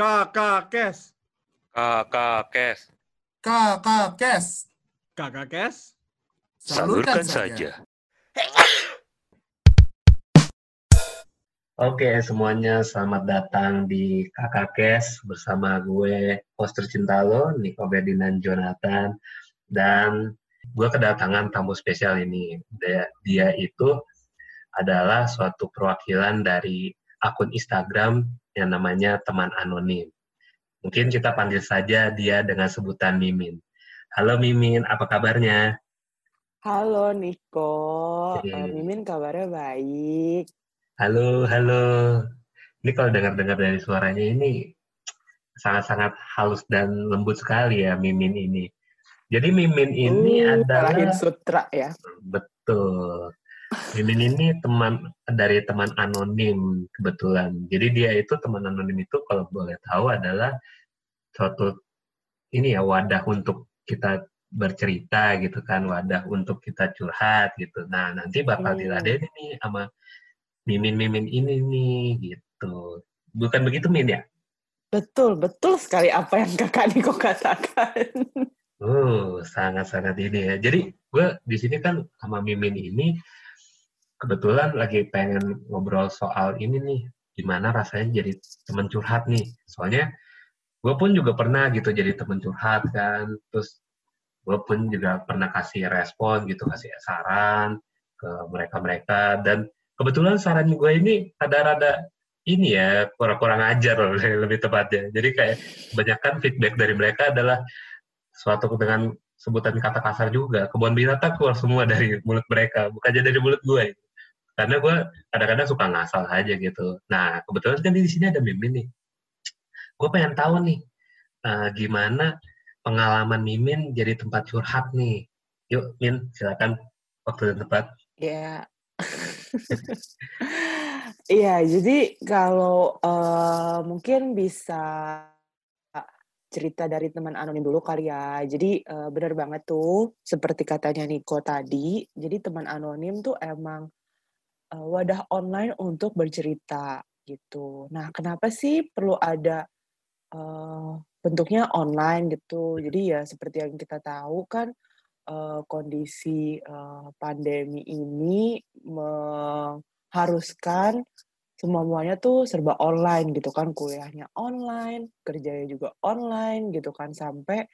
Kakak Kes. Kakak Kes. Kakak Kes. Kakak Kes. Salurkan saja. Oke semuanya, selamat datang di Kakak Kes bersama gue, host tercinta lo, Niko Berdinan Jonathan. Dan gue kedatangan tamu spesial ini. Dia, dia itu adalah suatu perwakilan dari akun Instagram yang namanya Teman Anonim. Mungkin kita panggil saja dia dengan sebutan Mimin. Halo Mimin, apa kabarnya? Halo Niko. Eh, Mimin kabarnya baik. Halo, halo. Ini kalau dengar-dengar dari suaranya ini sangat-sangat halus dan lembut sekali ya Mimin ini. Jadi Mimin ini Uh, adalah sutra ya. betul. Mimin ini teman dari teman anonim kebetulan. Jadi dia itu teman anonim itu kalau boleh tahu adalah suatu ini ya wadah untuk kita bercerita gitu kan, wadah untuk kita curhat gitu. Nah, nanti bakal Hmm. diladenin nih sama mimin-mimin ini nih gitu. Bukan begitu Min ya? Betul, betul sekali apa yang kakak Niko katakan. Oh, sangat-sangat ini ya. Jadi gue di sini kan sama Mimin ini kebetulan lagi pengen ngobrol soal ini nih, gimana rasanya jadi teman curhat nih. Soalnya gue pun juga pernah gitu jadi teman curhat kan, terus gue pun juga pernah kasih respon gitu, kasih saran ke mereka-mereka dan kebetulan saran gue ini rada-rada ini ya kurang-kurang ajar loh lebih tepatnya. Jadi kayak kebanyakan feedback dari mereka adalah suatu dengan sebutan kata kasar juga. Kebun binatang keluar semua dari mulut mereka, bukannya dari mulut gue. Karena gue kadang-kadang suka ngasal aja gitu. Nah, kebetulan kan di sini ada Mimin nih. Gue pengen tahu nih, eh, gimana pengalaman Mimin jadi tempat curhat nih. Yuk, Min, silakan waktu dan tempat. Ya. Iya, jadi kalau eh, mungkin bisa cerita dari teman anonim dulu kali ya. Jadi eh, benar banget tuh, seperti katanya Niko tadi. Jadi teman anonim tuh emang eh, wadah online untuk bercerita gitu. Nah, kenapa sih perlu ada eh, bentuknya online gitu? Jadi ya seperti yang kita tahu kan eh, kondisi eh, pandemi ini mengharuskan semua-muanya tuh serba online gitu kan kuliahnya online kerjanya juga online gitu kan sampai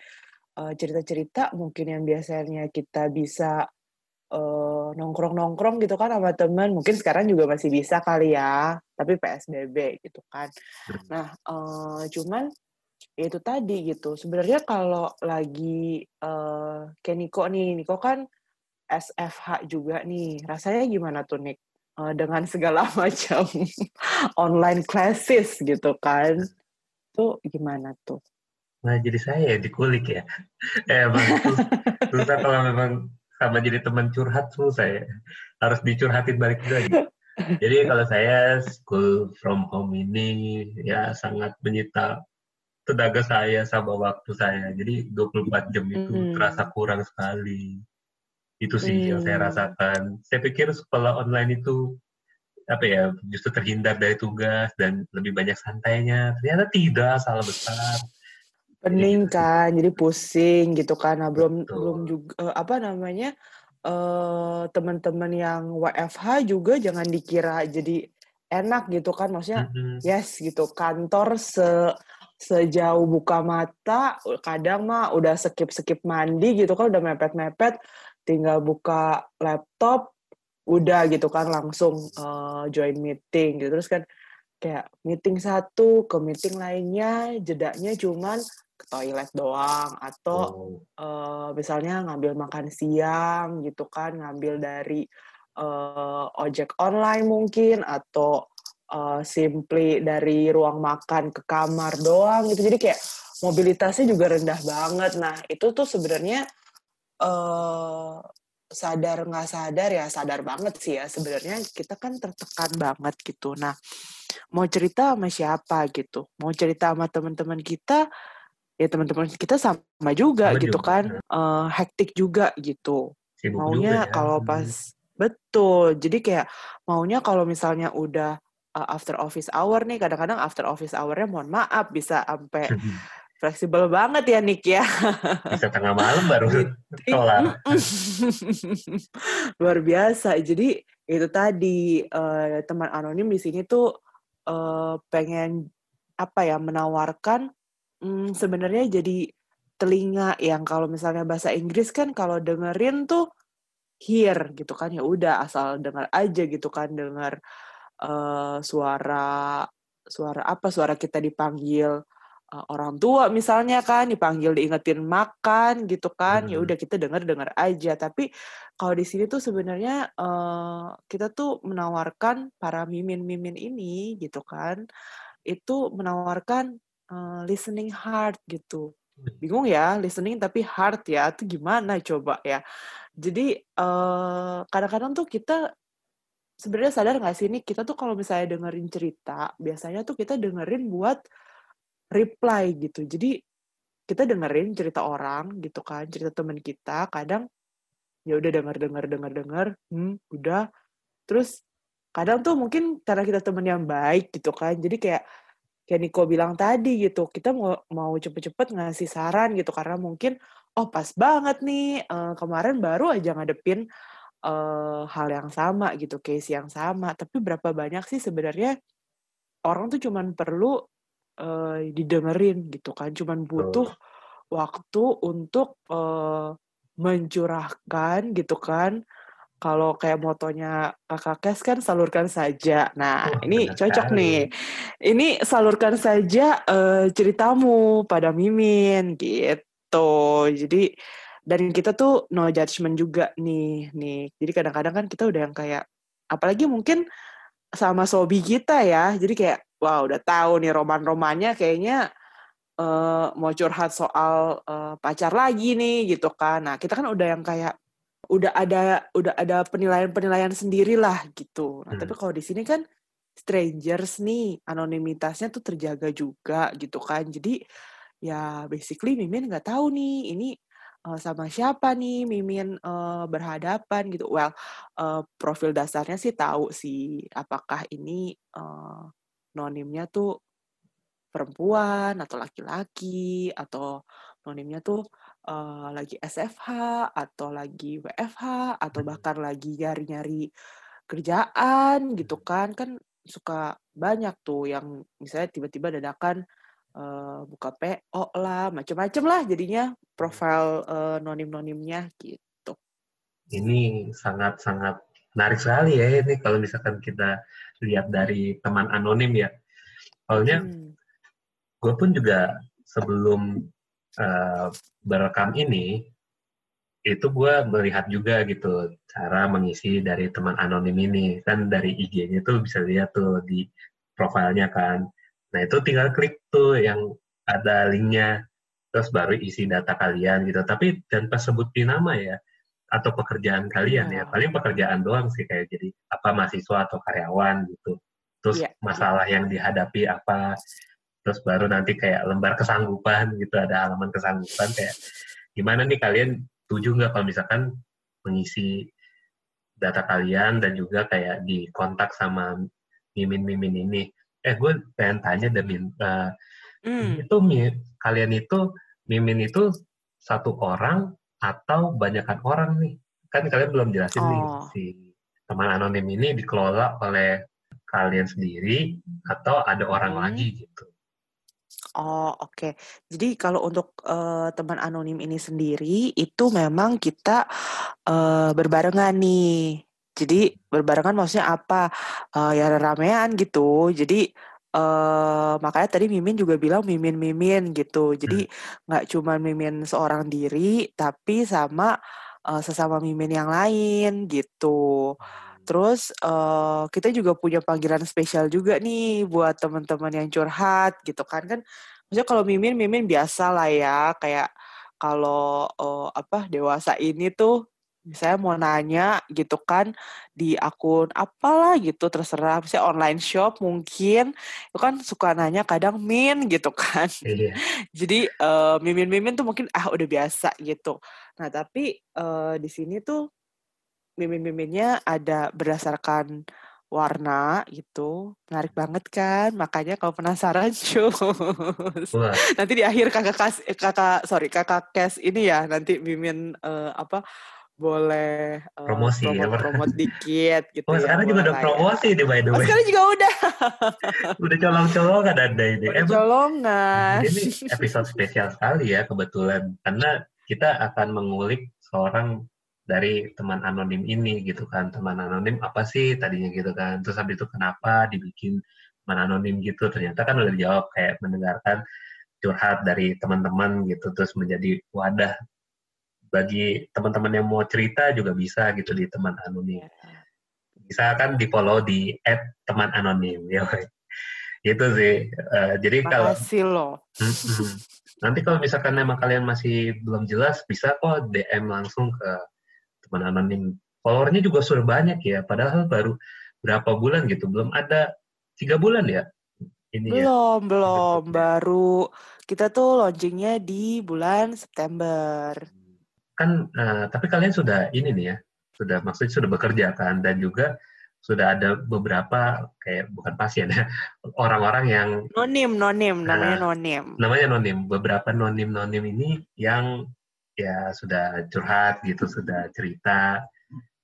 cerita-cerita mungkin yang biasanya kita bisa eh, nongkrong-nongkrong gitu kan sama teman mungkin sekarang juga masih bisa kali ya tapi PSBB gitu kan. Nah eh, cuman ya itu tadi gitu. Sebenarnya kalau lagi eh kayak Niko nih Niko kan SFH juga nih. Rasanya gimana tuh Nik? Eh, dengan segala macam online classes gitu kan tuh gimana tuh? Nah, jadi saya ya dikulik ya. Eh, sus- susah kalau memang sama jadi teman curhat susah ya. Harus dicurhatin balik juga gitu. Jadi kalau saya school from home ini ya sangat menyita tenaga saya sama waktu saya. Jadi 24 jam itu Mm. terasa kurang sekali. Itu sih yang saya Hmm. rasakan. Saya pikir sekolah online itu apa ya justru terhindar dari tugas dan lebih banyak santainya. Ternyata tidak, salah besar. Pening sih. kan jadi pusing gitu kan nah belum Betul. belum juga eh, apa namanya eh teman-teman yang WFH juga jangan dikira jadi enak gitu kan maksudnya Mm-mm. yes gitu kantor se sejauh buka mata kadang mah udah skip skip mandi gitu kan udah mepet mepet tinggal buka laptop udah gitu kan langsung eh, join meeting gitu terus kan kayak meeting satu ke meeting lainnya jedanya cuman ke toilet doang atau Oh. eh, misalnya ngambil makan siang gitu kan ngambil dari eh, ojek online mungkin atau eh, simply dari ruang makan ke kamar doang gitu. Jadi kayak mobilitasnya juga rendah banget. Nah itu tuh sebenarnya eh sadar nggak sadar ya sadar banget sih ya. Sebenarnya kita kan tertekan banget gitu. Nah mau cerita sama siapa gitu? Mau cerita sama teman-teman kita ya teman-teman kita sama juga Sama gitu juga. kan eh, hektik juga gitu Sibuk maunya juga ya. kalau Hmm. pas betul jadi kayak maunya kalau misalnya udah uh, after office hour nih kadang-kadang after office hournya mohon maaf bisa sampai fleksibel banget ya Nick ya Bisa tengah malam baru kelar. luar biasa jadi itu tadi eh, teman anonim di sini tuh eh, pengen apa ya menawarkan mm, sebenarnya jadi telinga yang kalau misalnya bahasa Inggris kan kalau dengerin tuh hear gitu kan ya udah asal dengar aja gitu kan dengar eh, suara suara apa suara kita dipanggil uh, orang tua misalnya kan dipanggil diingetin makan gitu kan ya Hmm. udah kita dengar dengar aja tapi kalau di sini tuh sebenarnya uh, kita tuh menawarkan para mimin-mimin ini gitu kan itu menawarkan uh, listening heart gitu bingung ya listening tapi heart ya itu gimana coba ya jadi uh, kadang-kadang tuh kita sebenarnya sadar nggak sih ini kita tuh kalau misalnya dengerin cerita biasanya tuh kita dengerin buat reply gitu. Jadi kita dengerin cerita orang gitu kan, cerita teman kita, kadang ya udah denger denger denger denger, hmm, udah. Terus kadang tuh mungkin karena kita temen yang baik gitu kan, jadi kayak kayak Niko bilang tadi gitu, kita mau mau cepet-cepet ngasih saran gitu karena mungkin oh pas banget nih eh, kemarin baru aja ngadepin eh, hal yang sama gitu, case yang sama. Tapi berapa banyak sih sebenarnya orang tuh cuman perlu eh, didengerin gitu kan, cuman butuh waktu untuk eh, mencurahkan gitu kan. Kalau kayak motonya Kakak Kes kan salurkan saja. Nah, Wah, ini cocok sekali. nih. Ini salurkan saja eh, ceritamu pada Mimin gitu. Jadi dan kita tuh no judgment juga nih, nih. Jadi kadang-kadang kan kita udah yang kayak apalagi mungkin sama sobi kita ya. Jadi kayak wah udah tahu nih roman-romannya kayaknya eh, mau curhat soal eh, pacar lagi nih gitu kan. Nah, kita kan udah yang kayak udah ada udah ada penilaian-penilaian sendiri lah gitu. Nah, Hmm. tapi kalau di sini kan strangers nih, anonimitasnya tuh terjaga juga gitu kan. Jadi ya basically Mimin nggak tahu nih ini eh, sama siapa nih Mimin eh, berhadapan gitu. Well, eh, profil dasarnya sih tahu sih apakah ini eh, nonimnya tuh perempuan atau laki-laki atau nonimnya tuh eh, lagi SFH atau lagi WFH atau Hmm. bahkan lagi nyari-nyari kerjaan gitu kan kan suka banyak tuh yang misalnya tiba-tiba dadakan eh, buka PO lah macem-macem lah jadinya profil eh, nonim-nonimnya gitu. Ini sangat-sangat menarik sekali ya ini kalau misalkan kita lihat dari teman anonim ya. Soalnya Hmm. gue pun juga sebelum eh, berekam ini itu gue melihat juga gitu cara mengisi dari teman anonim ini. Kan dari IG-nya tuh bisa lihat tuh di profilnya kan. Nah itu tinggal klik tuh yang ada linknya terus baru isi data kalian gitu. Tapi tanpa sebutin nama ya atau pekerjaan kalian ya. Iya. paling pekerjaan doang sih kayak jadi apa mahasiswa atau karyawan gitu. Terus Iya, masalah yang dihadapi apa terus baru nanti kayak lembar kesanggupan gitu ada halaman kesanggupan kayak gimana nih kalian setuju nggak kalau misalkan mengisi data kalian dan juga kayak di kontak sama mimin-mimin ini eh gue pengen tanya deh Min Eh, Hmm. itu Mi, kalian itu mimin itu satu orang atau banyakkan orang nih kan kalian belum jelasin nih Oh. si teman anonim ini dikelola oleh kalian sendiri atau ada orang Hmm. lagi gitu Oh, oke. Jadi kalau untuk eh, teman anonim ini sendiri itu memang kita eh, berbarengan nih. Jadi berbarengan maksudnya apa? Eh, ya ramean gitu. Jadi eh makanya tadi Mimin juga bilang mimin-mimin gitu. Jadi nggak cuma mimin seorang diri, tapi sama eh, sesama mimin yang lain gitu. Terus eh, kita juga punya panggilan spesial juga nih buat teman-teman yang curhat gitu kan kan. Maksudnya kalau mimin mimin biasa lah ya kayak kalau eh, apa dewasa ini tuh misalnya mau nanya gitu kan di akun apalah gitu terserah misalnya online shop mungkin itu kan suka nanya kadang min gitu kan iya jadi eh, mimin-mimin tuh mungkin ah udah biasa gitu. Nah tapi eh, di sini tuh mimin-miminnya ada berdasarkan warna gitu. Menarik banget kan? Makanya kalau penasaran cus. Nanti di akhir kakak kas, eh, kakak sorry kakak kes ini ya nanti Mimin eh, apa boleh eh, Promosi ya, Pak. promote dikit gitu oh, ya. sekarang juga lah ya. promosi nih by the Oh, way. sekarang juga udah. Udah colong-colongan ada ini. Udah Emang colongan. ini episode spesial sekali ya kebetulan karena kita akan mengulik seorang dari teman anonim ini gitu kan. Teman anonim apa sih tadinya gitu kan. Terus habis itu kenapa dibikin teman anonim gitu. Ternyata kan udah dijawab kayak mendengarkan curhat dari teman-teman gitu. Terus menjadi wadah bagi teman-teman yang mau cerita juga bisa gitu di teman anonim. Bisa kan di follow di teman anonim ya. Gitu sih. Eh, jadi kalau. Mm-mm. Nanti kalau misalkan emang kalian masih belum jelas, bisa kok DM langsung ke teman anonim. Followernya juga sudah banyak ya, padahal baru berapa bulan gitu, belum ada tiga bulan ya. Ini ya. Belum, belum. Bentuknya. Baru kita tuh launchingnya di bulan September. Kan, eh, tapi kalian sudah ini nih ya, sudah maksudnya sudah bekerja kan, dan juga sudah ada beberapa kayak bukan pasien ya, orang-orang yang Nonim, nonim, namanya Nah. nonim. namanya nonim beberapa nonim nonim ini yang ya sudah curhat gitu sudah cerita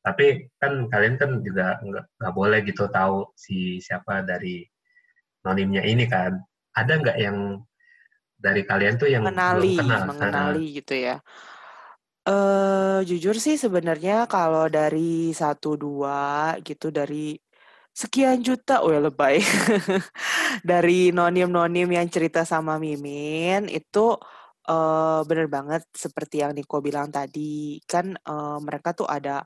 tapi kan kalian kan juga nggak nggak boleh gitu tahu si siapa dari nonimnya ini kan ada nggak yang dari kalian tuh yang mengenali, belum kenal mengenali gitu ya. Eh jujur sih sebenarnya kalau dari satu dua gitu dari sekian juta, oh ya lebay. dari nonim-nonim yang cerita sama Mimin itu eh bener banget seperti yang Niko bilang tadi kan eh, mereka tuh ada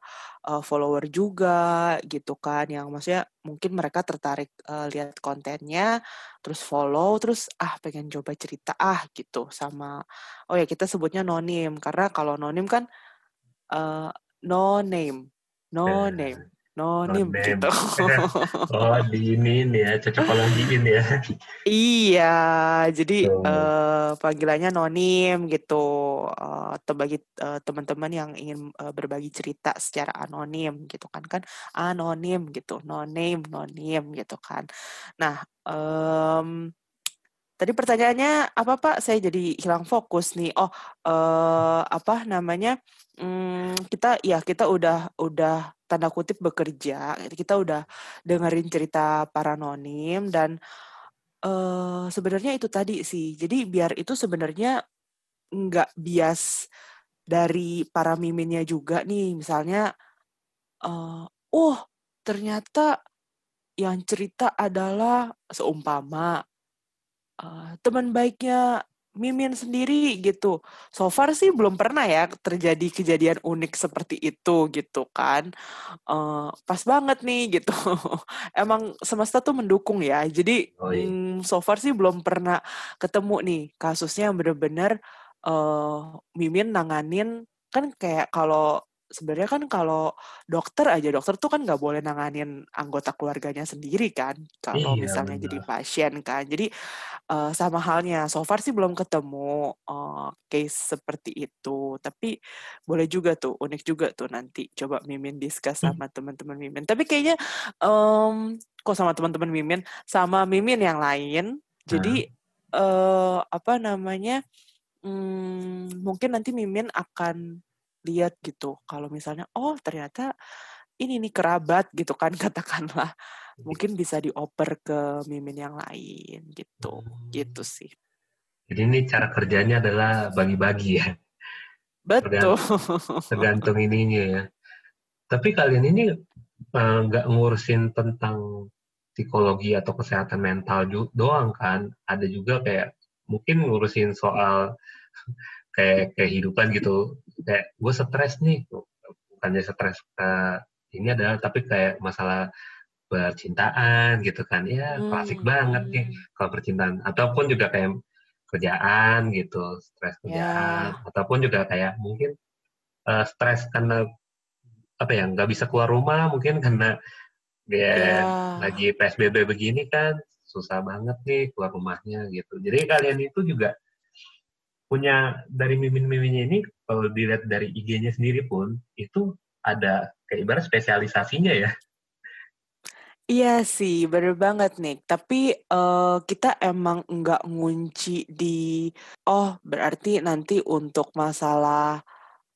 eh, follower juga gitu kan yang maksudnya mungkin mereka tertarik eh, lihat kontennya terus follow terus ah pengen coba cerita ah gitu sama oh ya kita sebutnya nonim. Karena kalau nonim kan eh, no name no Eh, name no name name. gitu oh di ini nih ya cocokologiin ya. Iya jadi Tuh. eh, panggilannya nonim gitu. Atau bagi eh, teman-teman yang ingin eh, berbagi cerita secara anonim gitu kan. Kan anonim gitu no name no name gitu kan. Nah em, tadi pertanyaannya apa Pak? Saya jadi hilang fokus nih. Oh eh, apa namanya? Hmm, kita ya kita udah udah tanda kutip bekerja. Kita udah dengerin cerita para nonim dan eh sebenarnya itu tadi sih. Jadi biar itu sebenarnya nggak bias dari para miminnya juga nih. Misalnya eh oh ternyata yang cerita adalah seumpama eh, teman baiknya Mimin sendiri gitu. So far sih belum pernah ya terjadi kejadian unik seperti itu gitu kan. Eh, pas banget nih gitu. Emang semesta tuh mendukung ya. Jadi Oh, iya. mm, so far sih belum pernah ketemu nih kasusnya yang bener-bener eh, Mimin nanganin kan kayak kalau sebenarnya kan kalau dokter aja dokter tuh kan nggak boleh nanganin anggota keluarganya sendiri kan kalau Iya, misalnya jadi benar. pasien kan. Jadi eh, sama halnya so far sih belum ketemu eh, case seperti itu. Tapi boleh juga tuh unik juga tuh nanti coba Mimin discuss Hmm. sama teman-teman Mimin. Tapi kayaknya em, kok sama teman-teman Mimin? Sama Mimin yang lain. Jadi eh apa namanya hmm, mungkin nanti Mimin akan lihat gitu. Kalau misalnya oh ternyata ini nih kerabat gitu kan katakanlah. Mungkin bisa dioper ke Mimin yang lain gitu. Gitu sih. Jadi ini cara kerjanya adalah bagi-bagi ya. Betul. tergantung ininya ya. Tapi kalian ini eh, nggak ngurusin tentang psikologi atau kesehatan mental doang kan? Ada juga kayak mungkin ngurusin soal kayak kehidupan gitu. Kayak gue stres nih, bukannya stres eh, ini adalah tapi kayak masalah percintaan gitu kan? Ya klasik Hmm, banget nih hmm. kalau percintaan. Ataupun juga kayak kerjaan gitu, stres kerjaan. Ya. Ataupun juga kayak mungkin eh, stres karena apa ya nggak bisa keluar rumah mungkin karena dia Ya. lagi PSBB begini kan susah banget nih keluar rumahnya gitu. Jadi kalian itu juga punya dari mimin-miminnya ini kalau dilihat dari IG-nya sendiri pun itu ada kayak ibarat spesialisasinya ya. Iya sih, bener banget nih. Tapi uh, kita emang nggak ngunci di, oh berarti nanti untuk masalah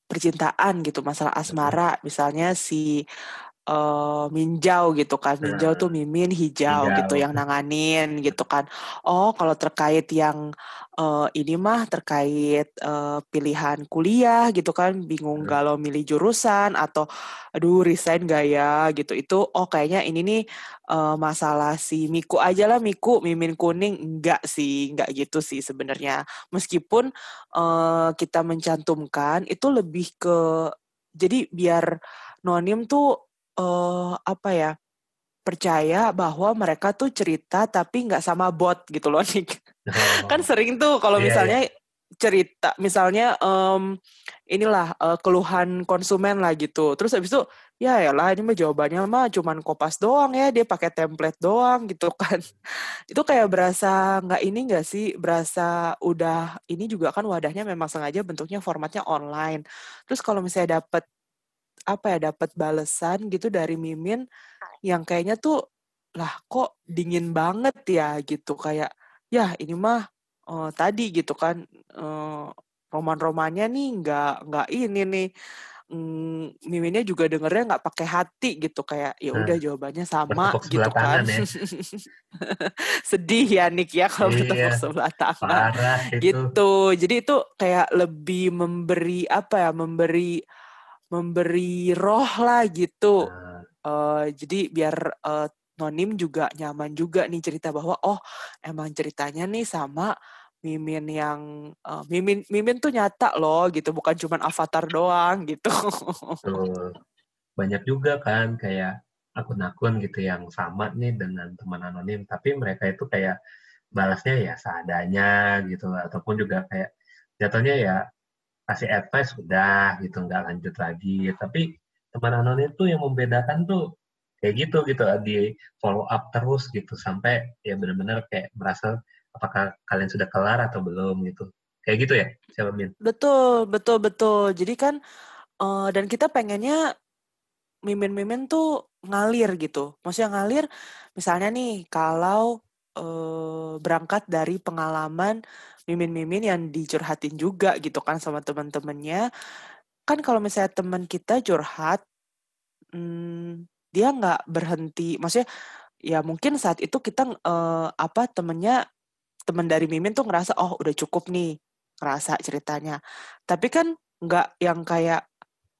percintaan gitu, masalah asmara, misalnya si uh, Minjau gitu kan. Minjau tuh Mimin hijau, Hijau. gitu yang nanganin gitu kan. Oh, kalau terkait yang uh, ini mah terkait uh, pilihan kuliah gitu kan, bingung galau milih jurusan atau aduh resign gak ya gitu. Itu oh kayaknya ini nih uh, masalah si Miku aja lah Miku Mimin kuning enggak sih, enggak gitu sih sebenarnya. Meskipun uh, kita mencantumkan itu lebih ke jadi biar nonim tuh uh, apa ya percaya bahwa mereka tuh cerita tapi nggak sama bot gitu loh nih Oh. kan sering tuh kalau Iya, misalnya cerita misalnya em, inilah eh, keluhan konsumen lah gitu. Terus habis itu ya ya lah ini mah jawabannya mah cuman kopas doang ya dia pakai template doang gitu kan. Itu kayak berasa nggak ini nggak sih berasa udah ini juga kan wadahnya memang sengaja bentuknya formatnya online. Terus kalau misalnya dapat apa ya dapat balesan gitu dari mimin yang kayaknya tuh lah kok dingin banget ya gitu. Kayak ya ini mah uh, tadi gitu kan. Uh, roman-romannya nih nggak nggak ini nih. Mm, miminnya juga dengernya nggak pakai hati gitu. Kayak ya udah Nah, jawabannya sama bertepuk gitu kan. ya. sedih ya Nick ya kalau bertepuk Iya, sebelah tangan. parah itu. gitu. Jadi itu kayak lebih memberi apa ya memberi memberi roh lah gitu. Eh, jadi biar eh, nonim juga nyaman juga nih cerita bahwa oh emang ceritanya nih sama Mimin yang eh, Mimin Mimin tuh nyata loh gitu bukan cuma avatar doang gitu. Banyak juga kan kayak akun-akun gitu yang sama nih dengan teman anonim, tapi mereka itu kayak balasnya ya seadanya gitu ataupun juga kayak jatuhnya ya kasih advice udah gitu nggak lanjut lagi. Tapi teman anonim tuh yang membedakan tuh kayak gitu gitu di follow up terus gitu sampai ya benar-benar kayak merasa apakah kalian sudah kelar atau belum gitu. Kayak gitu ya, siapa Min? betul betul betul. Jadi kan eh, dan kita pengennya mimin-mimin tuh ngalir gitu. Maksudnya ngalir misalnya nih kalau eh, berangkat dari pengalaman mimin-mimin yang dicurhatin juga gitu kan sama teman-temannya. Kan kalau misalnya teman kita curhat, hmm, dia nggak berhenti. Maksudnya ya mungkin saat itu kita eh, apa temennya teman dari mimin tuh ngerasa oh udah cukup nih ngerasa ceritanya. Tapi kan nggak yang kayak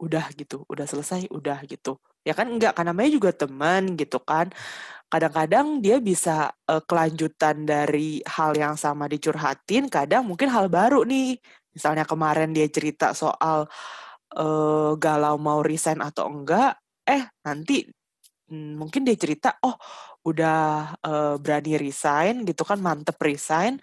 udah gitu, udah selesai, udah gitu. Ya kan enggak, kan namanya juga teman gitu kan. Kadang-kadang dia bisa eh, kelanjutan dari hal yang sama dicurhatin, kadang mungkin hal baru nih. Misalnya kemarin dia cerita soal eh, galau mau resign atau enggak, eh nanti mm, mungkin dia cerita, oh udah eh, berani resign gitu kan, mantep resign,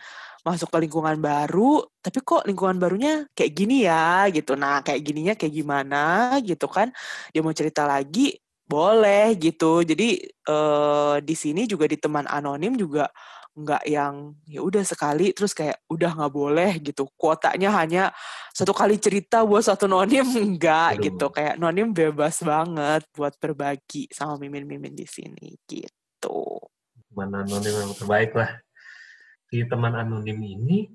masuk ke lingkungan baru, tapi kok lingkungan barunya kayak gini ya gitu. Nah, kayak gininya kayak gimana gitu kan. Dia mau cerita lagi, boleh gitu. Jadi eh, di sini juga di teman anonim juga nggak yang ya udah sekali terus kayak udah nggak boleh gitu kuotanya hanya satu kali cerita buat satu nonim enggak Aduh. gitu kayak nonim bebas banget buat berbagi sama mimin-mimin di sini gitu teman anonim yang terbaik lah. Si teman anonim ini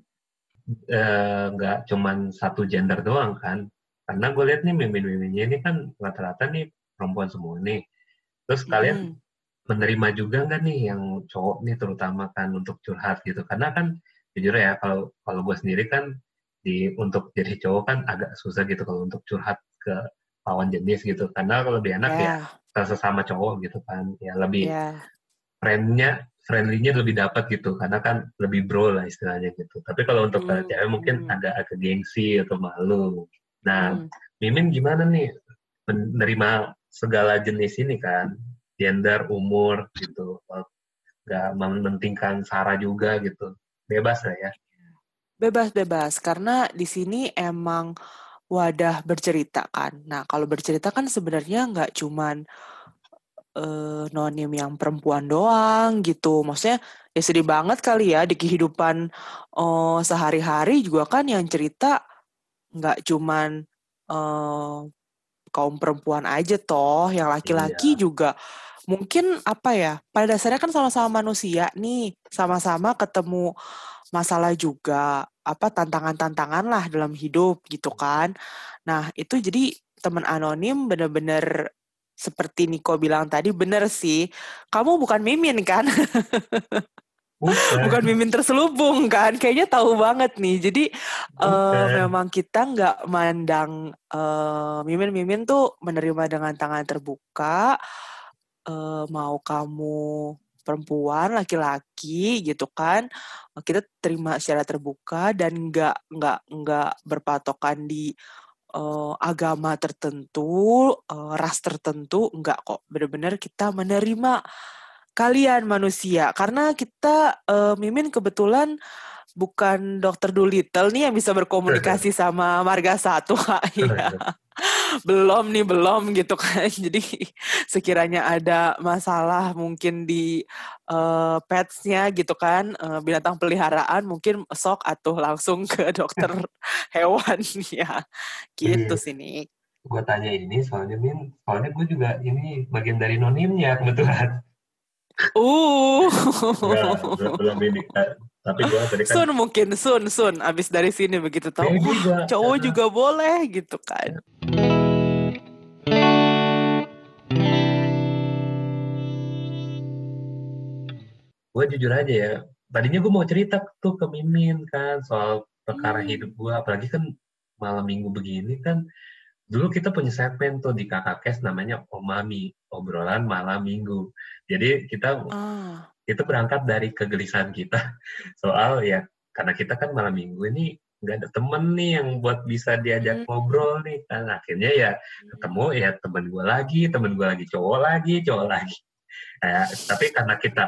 eh, nggak cuman satu gender doang kan. Karena gue lihat nih mimin-miminnya ini kan rata-rata nih perempuan semua nih. Terus kalian Mm-mm. menerima juga nggak nih yang cowok nih terutama kan untuk curhat gitu. Karena kan jujur ya kalau kalau gue sendiri kan di untuk jadi cowok kan agak susah gitu kalau untuk curhat ke lawan jenis gitu. Karena kalau lebih enak ya ya sesama cowok gitu kan. Ya lebih ya friendnya friendly-nya lebih dapat gitu karena kan lebih bro lah istilahnya gitu. Tapi kalau untuk Hmm, cewek mungkin hmm. agak agak gengsi atau malu. Nah Hmm. mimin gimana nih? Menerima segala jenis ini kan gender umur gitu. Nggak mementingkan sara juga gitu. Bebas lah ya. Bebas-bebas, karena di sini emang wadah bercerita kan. Nah, kalau bercerita kan sebenarnya nggak cuman eh, nonim yang perempuan doang gitu. Maksudnya ya sedih banget kali ya di kehidupan eh, sehari-hari juga kan yang cerita nggak cuman eh, kaum perempuan aja toh, yang laki-laki Iya. juga mungkin apa ya? Pada dasarnya kan sama-sama manusia nih, sama-sama ketemu masalah juga, apa tantangan-tantangan lah dalam hidup gitu kan. Nah, itu jadi teman anonim bener-bener seperti Niko bilang tadi bener sih. Kamu bukan mimin kan? Bukan. bukan mimin terselubung kan kayaknya tahu banget nih jadi Bukan. memang kita nggak mandang eh, mimin-mimin tuh menerima dengan tangan terbuka eh, mau kamu perempuan laki-laki gitu kan kita terima secara terbuka dan nggak nggak nggak berpatokan di eh, agama tertentu eh, ras tertentu nggak kok. Benar-benar kita menerima kalian manusia. Karena kita eh, Mimin kebetulan bukan dokter Dolittle nih yang bisa berkomunikasi sama marga satu ya belum nih belum gitu kan jadi sekiranya ada masalah mungkin di eh, petsnya gitu kan eh, binatang peliharaan mungkin sok atau langsung ke dokter hewan. Ya gitu sih Nik. gue tanya ini soalnya Min, soalnya gue juga ini bagian dari nonimnya kebetulan. Uh. Belum, Tapi gue tadi kan Sun mungkin Sun Sun. Abis dari sini begitu tahu. "Wah, juga, cowok karena- juga boleh gitu kan. Gue jujur aja ya tadinya gue mau cerita tuh ke Mimin kan soal perkara Hmm. hidup gue apalagi kan malam minggu begini kan dulu kita punya segmen tuh di kakak kes namanya Omami obrolan malam minggu. Jadi kita ah itu berangkat dari kegelisahan kita. Soal ya karena kita kan malam minggu ini nggak ada temen nih yang buat bisa diajak Hmm. ngobrol nih. Kan akhirnya ya ketemu ya temen gue lagi temen gue lagi cowok lagi cowok lagi. Kayak, tapi karena kita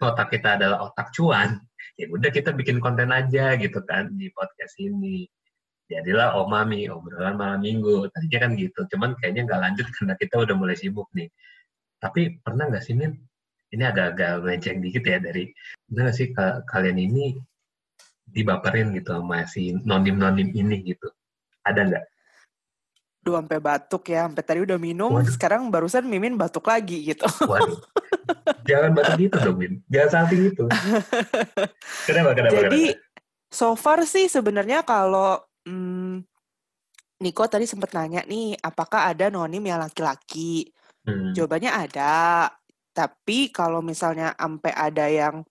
otak kita adalah otak cuan ya udah kita bikin konten aja gitu kan di podcast ini jadilah omami obrolan malam minggu tadinya kan gitu cuman kayaknya nggak lanjut karena kita udah mulai sibuk nih tapi pernah nggak sih Min ini agak-agak melenceng dikit ya dari pernah nggak sih ka- kalian ini dibaperin gitu sama si nonim-nonim ini gitu ada nggak Duh sampai batuk ya sampai tadi udah minum Waduh. sekarang barusan Mimin batuk lagi gitu Waduh. Jangan batuk gitu dong, Min. Jangan salting gitu. Kenapa, kenapa, jadi so far sih sebenarnya kalau Niko tadi sempat nanya nih apakah ada nonim yang laki-laki? Hmm. Jawabannya ada. Tapi kalau misalnya sampai ada yang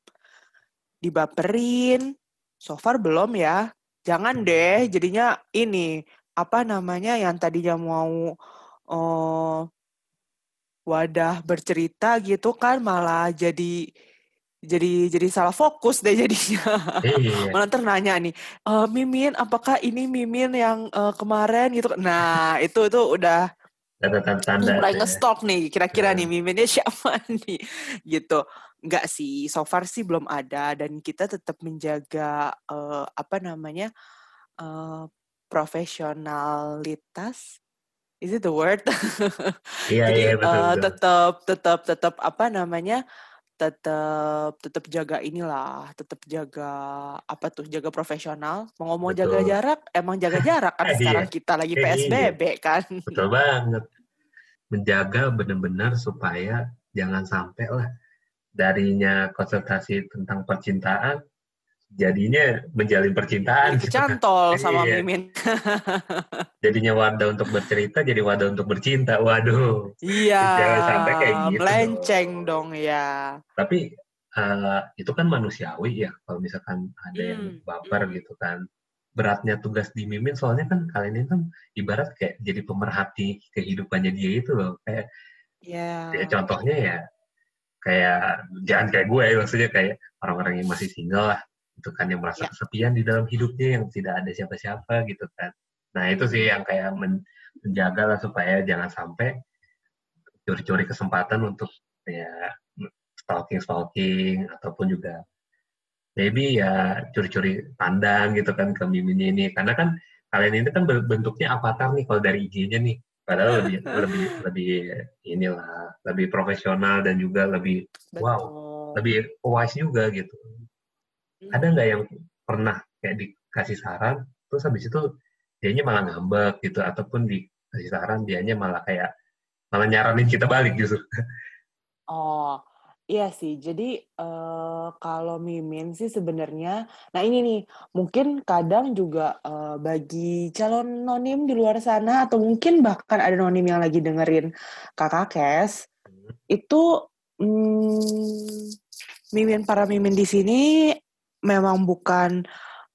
dibaperin, so far belum ya. Jangan deh, jadinya ini apa namanya yang tadinya mau eh, wadah bercerita gitu kan malah jadi jadi jadi salah fokus deh jadinya. Iya. Malah nanya nih, "Eh, Mimin, apakah ini Mimin yang eh, kemarin gitu? Nah, itu itu udah Tanda-tanda. mulai ya. ngestok nih kira-kira nih Hmm. miminnya siapa nih gitu nggak sih so far sih belum ada dan kita tetap menjaga eh, apa namanya eh, profesionalitas is it the word Iya, jadi iya, betul, eh, betul. tetap tetap tetap apa namanya tetap tetap jaga inilah tetap jaga apa tuh jaga profesional mau ngomong jaga Betul. jarak emang jaga jarak kan Iya. sekarang kita lagi psbb kan Betul banget. Menjaga benar-benar supaya jangan sampai lah darinya konsultasi tentang percintaan jadinya menjalin percintaan. Jadi gitu kan. kecantol sama Iya. Mimin. Jadinya wadah untuk bercerita jadi wadah untuk bercinta. Waduh. Iya. Jangan sampai kayak gitu Melenceng dong ya. Tapi eh, itu kan manusiawi ya kalau misalkan ada yang Hmm, baper hmm. gitu kan. Beratnya tugas di Mimin soalnya kan kalian ini kan ibarat kayak jadi pemerhati kehidupannya dia itu loh. Kayak Iya. ya contohnya ya kayak jangan kayak gue ya maksudnya kayak orang-orang yang masih single lah itu kan yang merasa Ya. kesepian di dalam hidupnya yang tidak ada siapa-siapa gitu kan. Nah itu sih yang kayak men- menjaga lah supaya jangan sampai curi-curi kesempatan untuk ya stalking-stalking ataupun juga maybe ya curi-curi pandang gitu kan ke miminnya ini karena kan kalian ini kan bentuknya avatar nih kalau dari IG-nya nih padahal lebih lebih lebih inilah lebih profesional dan juga lebih wow Betul. lebih wise juga gitu. Ada nggak yang pernah kayak dikasih saran terus habis itu dianya malah ngambek gitu ataupun dikasih saran dianya malah kayak malah nyaranin kita balik justru Oh, iya sih. Jadi, eee, kalau Mimin sih sebenarnya nah ini nih, mungkin kadang juga, eee, bagi calon nonim di luar sana atau mungkin bahkan ada nonim yang lagi dengerin Kakak Kes, Hmm. itu, mmm, Mimin para Mimin di sini memang bukan,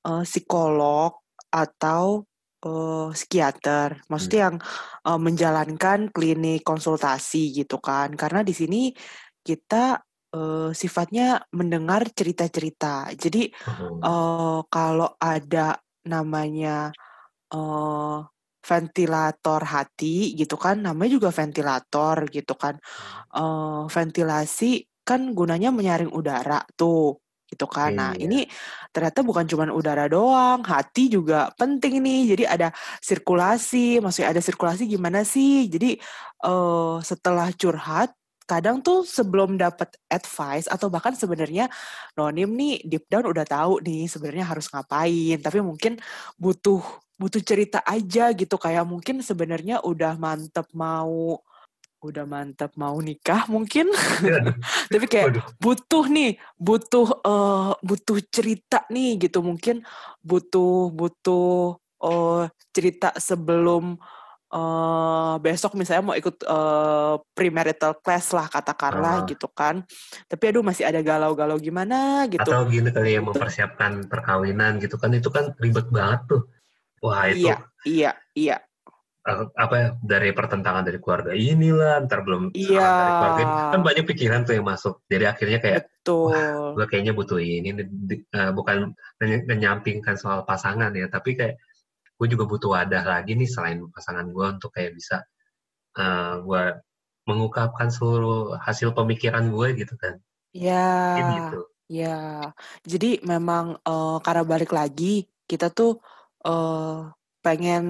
eee, psikolog atau, eee, psikiater. Hmm. Maksudnya yang, eee, menjalankan klinik konsultasi gitu kan. Karena di sini kita, eee, sifatnya mendengar cerita-cerita. Jadi, eee, kalau ada namanya, eee, ventilator hati gitu kan, namanya juga ventilator gitu kan. Hmm. Eee, ventilasi kan gunanya menyaring udara tuh, gitu kan. Nah, Iya. ini ternyata bukan cuman udara doang, hati juga penting nih. Jadi ada sirkulasi, maksudnya ada sirkulasi gimana sih? Jadi, eee, setelah curhat, kadang tuh sebelum dapat advice atau bahkan sebenarnya nonim nih deep down udah tahu nih sebenarnya harus ngapain, tapi mungkin butuh butuh cerita aja gitu, kayak mungkin sebenarnya udah mantep mau udah mantap mau nikah mungkin, Waduh. tapi kayak Waduh. butuh nih, butuh, eee, butuh cerita nih gitu, mungkin butuh butuh, eee, cerita sebelum, eee, besok misalnya mau ikut, eee, premarital class lah katakanlah Oh. gitu kan. Tapi aduh masih ada galau-galau gimana gitu. Atau gini kali ya, mempersiapkan perkawinan gitu kan, itu kan ribet banget tuh. Wah itu, Iya iya iya. Eee, apa ya, dari pertentangan dari keluarga inilah, entar belum saran dari keluarga ini, kan Iya. banyak pikiran tuh yang masuk. Jadi akhirnya kayak, wah Betul. gue kayaknya butuh ini eee, bukan menyampingkan soal pasangan ya, tapi kayak gue juga butuh wadah lagi nih selain pasangan gue untuk kayak bisa, eee, gue mengungkapkan seluruh hasil pemikiran gue gitu kan. Iya Mungkin gitu. iya. Jadi memang, eee, karena balik lagi, kita tuh, eee, pengen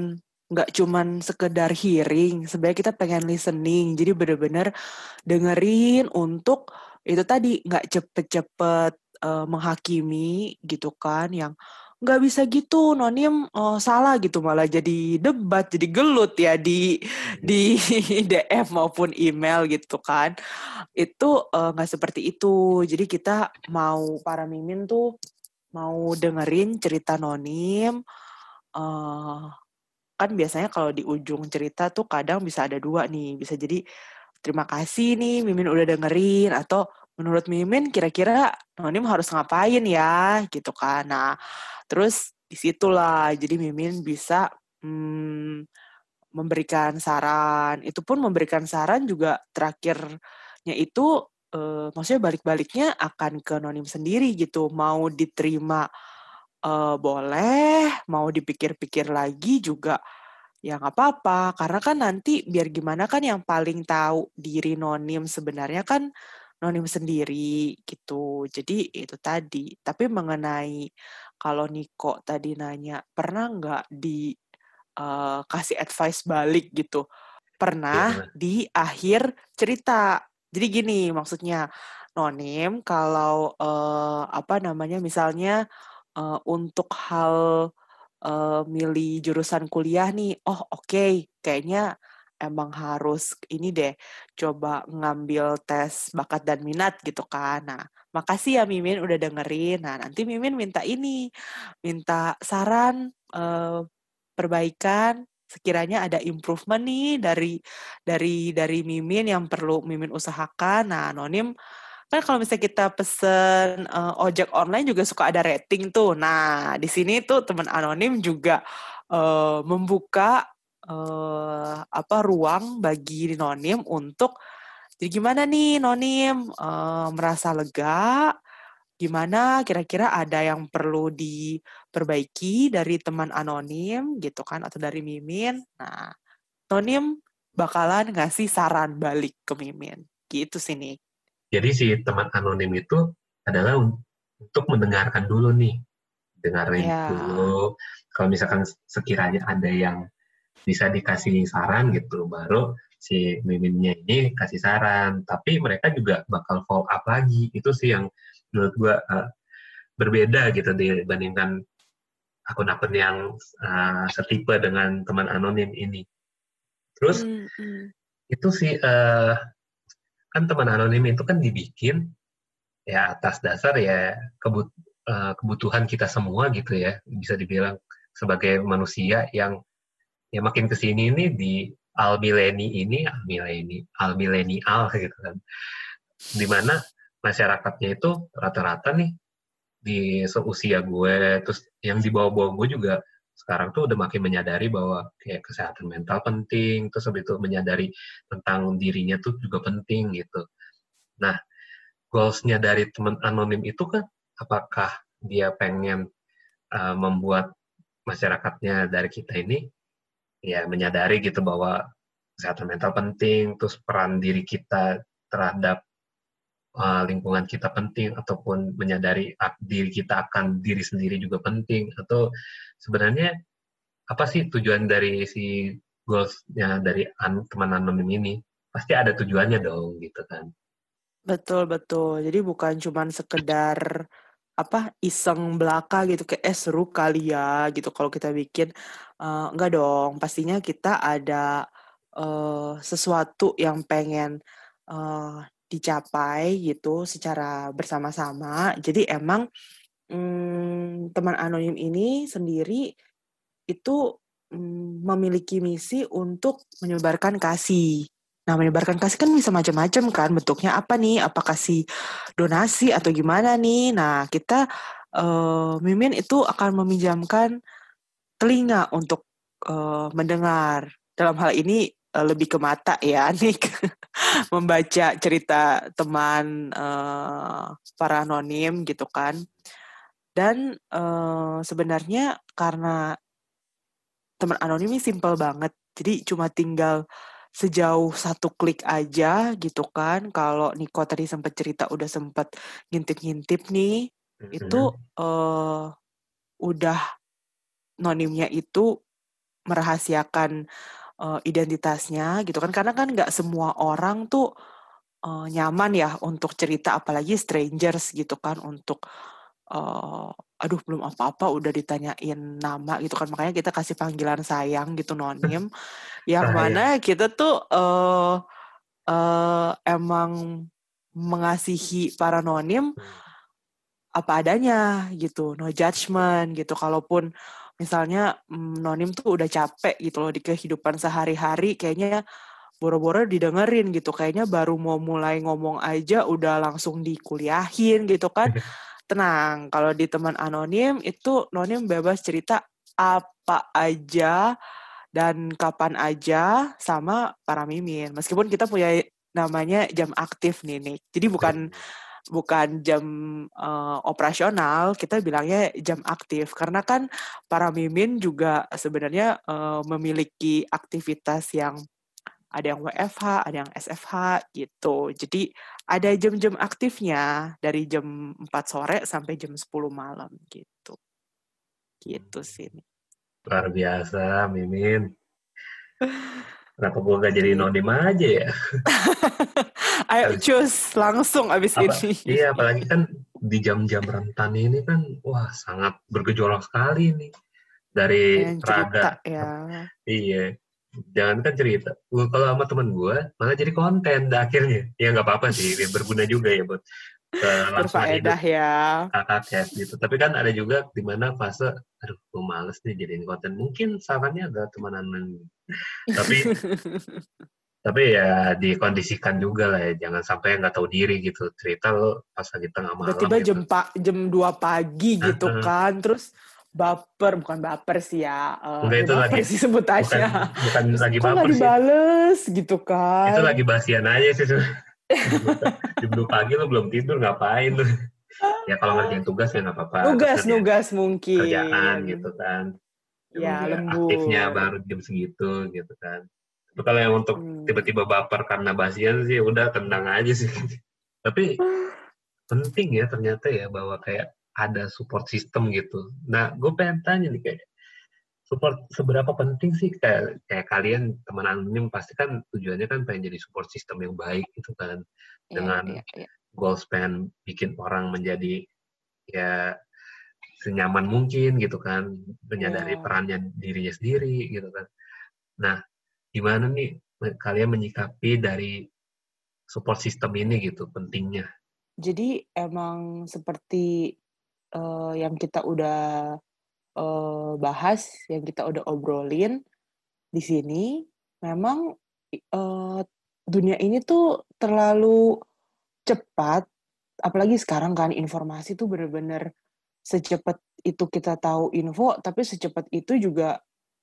nggak cuman sekedar hearing, sebenarnya kita pengen listening. Jadi bener-bener dengerin untuk itu tadi, nggak cepet-cepet, eee, menghakimi gitu kan, yang, "Nggak bisa gitu, nonim, eee, salah," gitu, malah jadi debat, jadi gelut ya di di DM maupun email gitu kan. Itu, eee, nggak seperti itu. Jadi kita mau para Mimin tuh mau dengerin cerita nonim, eee, kan biasanya kalau di ujung cerita tuh kadang bisa ada 2 nih, bisa jadi, "Terima kasih nih Mimin udah dengerin," atau, "Menurut Mimin kira-kira nonim harus ngapain ya?" Gitu kan. Nah, terus di situlah jadi Mimin bisa, mmm, memberikan saran. Itu pun memberikan saran juga terakhirnya itu, eee, maksudnya balik-baliknya akan ke nonim sendiri gitu, mau diterima, eee, boleh, mau dipikir-pikir lagi juga ya nggak apa-apa. Karena kan nanti biar gimana kan yang paling tahu diri nonim sebenarnya kan nonim sendiri gitu. Jadi itu tadi. Tapi mengenai kalau Niko tadi nanya, pernah nggak di, eee, kasih advice balik gitu? Pernah gimana? di akhir cerita. Jadi gini maksudnya, nonim kalau, eee, apa namanya, misalnya, eee, untuk hal, eee, milih jurusan kuliah nih, "Oh oke, kayaknya emang harus ini deh, coba ngambil tes bakat dan minat," gitu kan. Nah, "Makasih ya Mimin udah dengerin." Nah, nanti Mimin minta ini, minta saran, eee, perbaikan, sekiranya ada improvement nih dari dari dari Mimin yang perlu Mimin usahakan. Nah, nonim kan kalau misalnya kita pesen, eee, ojek online juga suka ada rating tuh. Nah, di sini tuh teman anonim juga, eee, membuka, eee, apa, ruang bagi nonim untuk, "Jadi gimana nih nonim, eee, merasa lega? Gimana kira-kira ada yang perlu diperbaiki dari teman anonim?" Gitu kan, atau dari Mimin. Nah, nonim bakalan ngasih saran balik ke Mimin, gitu sih, Nik. Jadi si teman anonim itu adalah un untuk mendengarkan dulu nih, dengerin Iya. dulu, kalau misalkan sekiranya ada yang bisa dikasih saran gitu, baru si Miminnya ini kasih saran. Tapi mereka juga bakal follow up lagi. Itu sih yang menurut gua, eee, berbeda gitu dibandingkan akun-akun yang, eee, setipe dengan teman anonim ini. Terus Mhm. itu sih, eee, kan teman anonim itu kan dibikin ya atas dasar ya kebut, uh, kebutuhan kita semua gitu ya bisa dibilang sebagai manusia yang ya makin ke sini ini di al mileni ini al mileni gitu kan. Di mana masyarakatnya itu rata-rata nih di seusia gue terus yang di bawah-bawah gue juga sekarang tuh udah makin menyadari bahwa kayak kesehatan mental penting terus habis itu menyadari tentang dirinya tuh juga penting gitu. Nah goalsnya dari teman anonim itu kan apakah dia pengen uh, membuat masyarakatnya dari kita ini ya menyadari gitu bahwa kesehatan mental penting terus peran diri kita terhadap uh, lingkungan kita penting ataupun menyadari diri kita akan diri sendiri juga penting atau sebenarnya apa sih tujuan dari si goalsnya dari an, teman anonim ini? Pasti ada tujuannya dong gitu kan. Betul betul. Jadi bukan cuma sekedar apa iseng belaka gitu kayak eh seru kali ya gitu. Kalau kita bikin uh, enggak dong. Pastinya kita ada uh, sesuatu yang pengen uh, dicapai gitu secara bersama-sama. Jadi emang hmm, teman anonim ini sendiri itu hmm, memiliki misi untuk menyebarkan kasih. Nah, menyebarkan kasih kan bisa macam-macam kan bentuknya apa nih? Apa kasih donasi atau gimana nih? Nah, kita uh, Mimin itu akan meminjamkan telinga untuk uh, mendengar. Dalam hal ini uh, lebih ke mata ya, Nick. membaca cerita teman uh, para anonim gitu kan. Dan uh, sebenarnya karena teman anonim ini simple banget. Jadi cuma tinggal sejauh satu klik aja gitu kan. Kalau Niko tadi sempat cerita udah sempat ngintip-ngintip nih, mm-hmm. itu uh, udah nonimnya itu merahasiakan uh, identitasnya gitu kan. Karena kan nggak semua orang tuh uh, nyaman ya untuk cerita apalagi strangers gitu kan untuk uh, aduh belum apa-apa udah ditanyain nama gitu kan. Makanya kita kasih panggilan sayang gitu nonim. Yang mana kita tuh uh, uh, emang mengasihi para nonim apa adanya gitu. No judgment gitu. Kalaupun misalnya nonim tuh udah capek gitu loh di kehidupan sehari-hari kayaknya boro-boro didengerin gitu. Kayaknya baru mau mulai ngomong aja udah langsung dikuliahin gitu kan. Tenang kalau di teman anonim itu nonim bebas cerita apa aja dan kapan aja sama para mimin. Meskipun kita punya namanya jam aktif nih nih jadi bukan bukan jam uh, operasional, kita bilangnya jam aktif. Karena kan para mimin juga sebenarnya uh, memiliki aktivitas yang ada yang WFH, ada yang SFH gitu. Jadi ada jam-jam aktifnya dari jam 4 sore sampai jam 10 malam gitu. Gitu sih. Luar biasa, Mimin. Kenapa gue gak jadi nonim aja ya? Ayo cus, langsung abis Apa, ini. Iya, apalagi kan di jam-jam rentan ini kan, wah sangat bergejolak sekali nih. Dari Yang cerita, rada. ya. Iya. Jangan kan cerita. Gua, kalau sama temen gue, malah jadi konten akhirnya. Ya nggak apa-apa sih, berguna juga ya buat berfaedah ya. Kakak cash gitu. Tapi kan ada juga di mana fase aduh gue males nih jadiin konten. Mungkin sarannya ada teman tapi tapi ya dikondisikan juga lah ya. Jangan sampai nggak tahu diri gitu. Cerita lo pas lagi tengah malam tiba-tiba gitu. jam pa jam 2 pagi gitu uh -huh. kan. Terus baper bukan baper sih ya. Uh, Enggak, itu baper lagi, sih sebut aja. bukan, bukan lagi baper nggak dibales sih. gitu kan? Itu lagi basian aja sih jam dua pagi lo belum tidur ngapain lo ya kalau ngerjain tugas ya nggak apa-apa. Nugas nugas mungkin. kerjaan gitu kan. Ya lembur. aktifnya baru jam segitu gitu kan. Tapi kalau yang untuk hmm. tiba-tiba baper karena basian sih udah tenang aja sih. Tapi penting ya ternyata ya bahwa kayak ada support system gitu. Nah gue pengen tanya nih kayak support seberapa penting sih kayak kayak kalian teman anonim pasti kan tujuannya kan pengen jadi support system yang baik gitu kan yeah, dengan yeah, yeah. goals pengen bikin orang menjadi ya senyaman mungkin gitu kan menyadari yeah. perannya dirinya sendiri gitu kan nah gimana nih kalian menyikapi dari support system ini gitu pentingnya. Jadi emang seperti eh, yang kita udah eh, bahas, yang kita udah obrolin di sini, memang eh, dunia ini tuh terlalu cepat, apalagi sekarang kan informasi tuh bener-bener secepat itu kita tahu info, tapi secepat itu juga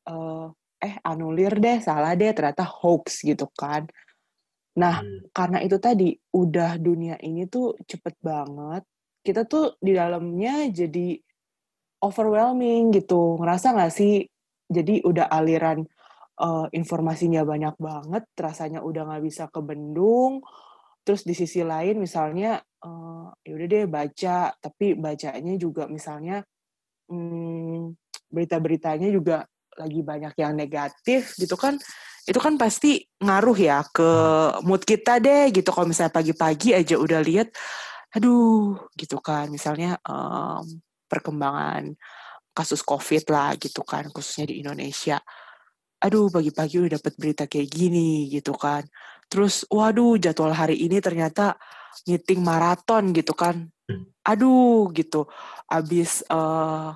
eh, eh anulir deh, salah deh, ternyata hoax gitu kan. Nah, Hmm. karena itu tadi udah dunia ini tuh cepet banget, kita tuh di dalamnya jadi overwhelming gitu. Ngerasa nggak sih? Jadi udah aliran eh, informasinya banyak banget, rasanya udah nggak bisa kebendung. Terus di sisi lain misalnya eh, ya udah deh baca, tapi bacanya juga misalnya hmm, berita-beritanya juga lagi banyak yang negatif gitu kan itu kan pasti ngaruh ya ke mood kita deh gitu kalau misalnya pagi-pagi aja udah lihat aduh gitu kan misalnya em, perkembangan kasus covid lah gitu kan khususnya di Indonesia. Aduh pagi-pagi udah dapat berita kayak gini gitu kan. Terus waduh jadwal hari ini ternyata meeting maraton gitu kan. Aduh gitu. Abis eh,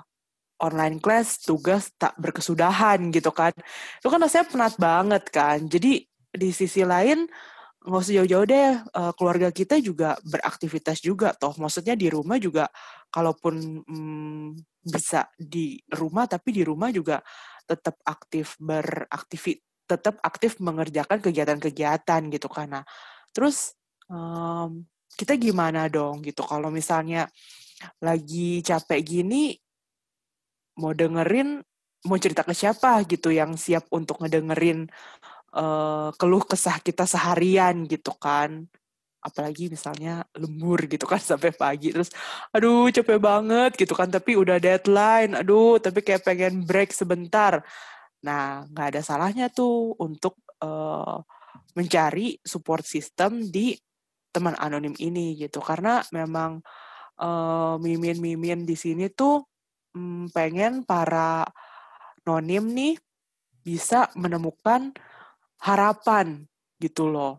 online class tugas tak berkesudahan gitu kan. Itu kan rasanya penat banget kan. Jadi di sisi lain nggak usah jauh-jauh deh eh, keluarga kita juga beraktivitas juga toh. Maksudnya di rumah juga kalaupun mm, bisa di rumah tapi di rumah juga tetap aktif beraktivitas tetap aktif mengerjakan kegiatan-kegiatan gitu nah terus em, kita gimana dong gitu? Kalau misalnya lagi capek gini mau dengerin mau cerita ke siapa gitu yang siap untuk ngedengerin eh, keluh kesah kita seharian gitu kan. Apalagi misalnya lembur gitu kan sampai pagi. Terus aduh capek banget gitu kan. Tapi udah deadline aduh tapi kayak pengen break sebentar. Nah nggak ada salahnya tuh untuk eh, mencari support system di teman anonim ini gitu. Karena memang eh, mimin-mimin di sini tuh mm, pengen para nonim nih bisa menemukan harapan gitu loh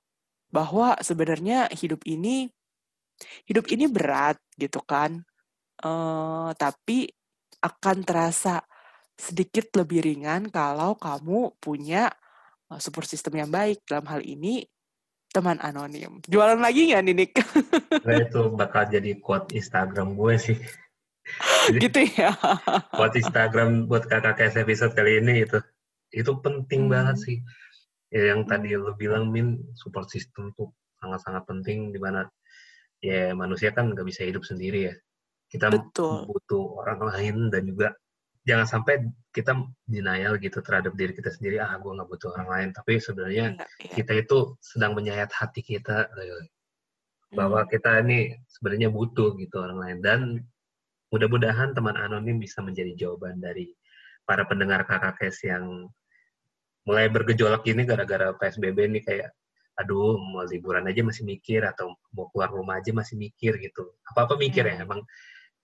bahwa sebenarnya hidup ini hidup ini berat gitu kan eh tapi akan terasa sedikit lebih ringan kalau kamu punya eh, support system yang baik dalam hal ini teman anonim jualan lagi nggak nih Nick Nah, itu bakal jadi quote Instagram gue sih. Jadi gitu ya quote Instagram buat kakak KS episode kali ini itu itu penting Hmm. banget sih. Ya, yang tadi lo bilang min support system tuh sangat-sangat penting di mana ya manusia kan nggak bisa hidup sendiri ya. Kita betul butuh orang lain dan juga jangan sampai kita denial gitu terhadap diri kita sendiri ah gue nggak butuh orang lain tapi sebenarnya Iya, iya. kita itu sedang menyayat hati kita eh, bahwa Hmm. kita ini sebenarnya butuh gitu orang lain dan mudah-mudahan teman anonim bisa menjadi jawaban dari para pendengar kakak kes yang mulai bergejolak ini gara-gara PSBB ini kayak aduh mau liburan aja masih mikir atau mau keluar rumah aja masih mikir gitu apa-apa mikir ya Hmm. emang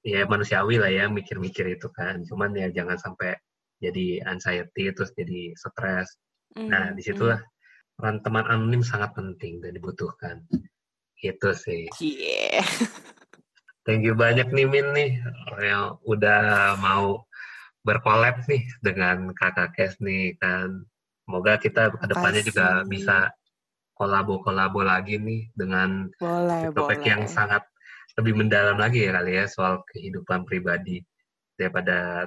ya manusiawi lah ya mikir-mikir itu kan cuman ya jangan sampai jadi anxiety terus jadi stres nah Hmm, di situlah peran teman anonim sangat penting dan dibutuhkan itu sih hmm. Iya. Thank you banyak nih Min nih yang udah mau berkolab nih dengan kakak Kes nih kan. Semoga kita ke depannya juga bisa kolabo-kolabo lagi nih dengan boleh topik boleh. yang sangat lebih mendalam lagi ya kali ya soal kehidupan pribadi daripada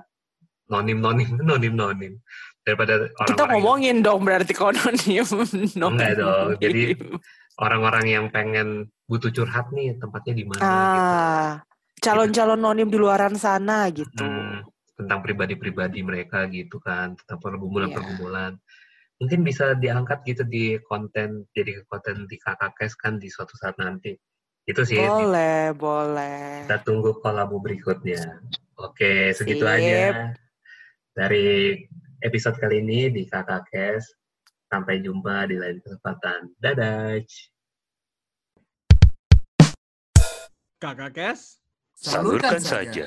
nonim-nonim nonim-nonim. Daripada kita orang-orang yang- ngomongin dong berarti kononim Enggak dong, jadi orang-orang yang pengen butuh curhat nih tempatnya di mana gitu. ah calon-calon nonim di luaran sana gitu. Hmm, tentang pribadi-pribadi mereka gitu kan, tentang pergumulan-pergumulan. Mungkin bisa diangkat gitu di konten, jadi konten di kakak kes kan di suatu saat nanti. Itu sih, boleh boleh kita tunggu kolabo berikutnya. Oke, segitu Sip. aja dari episode kali ini di kakak kes. Sampai jumpa di lain kesempatan. Dadah. Kakak Kes. Salurkan saja.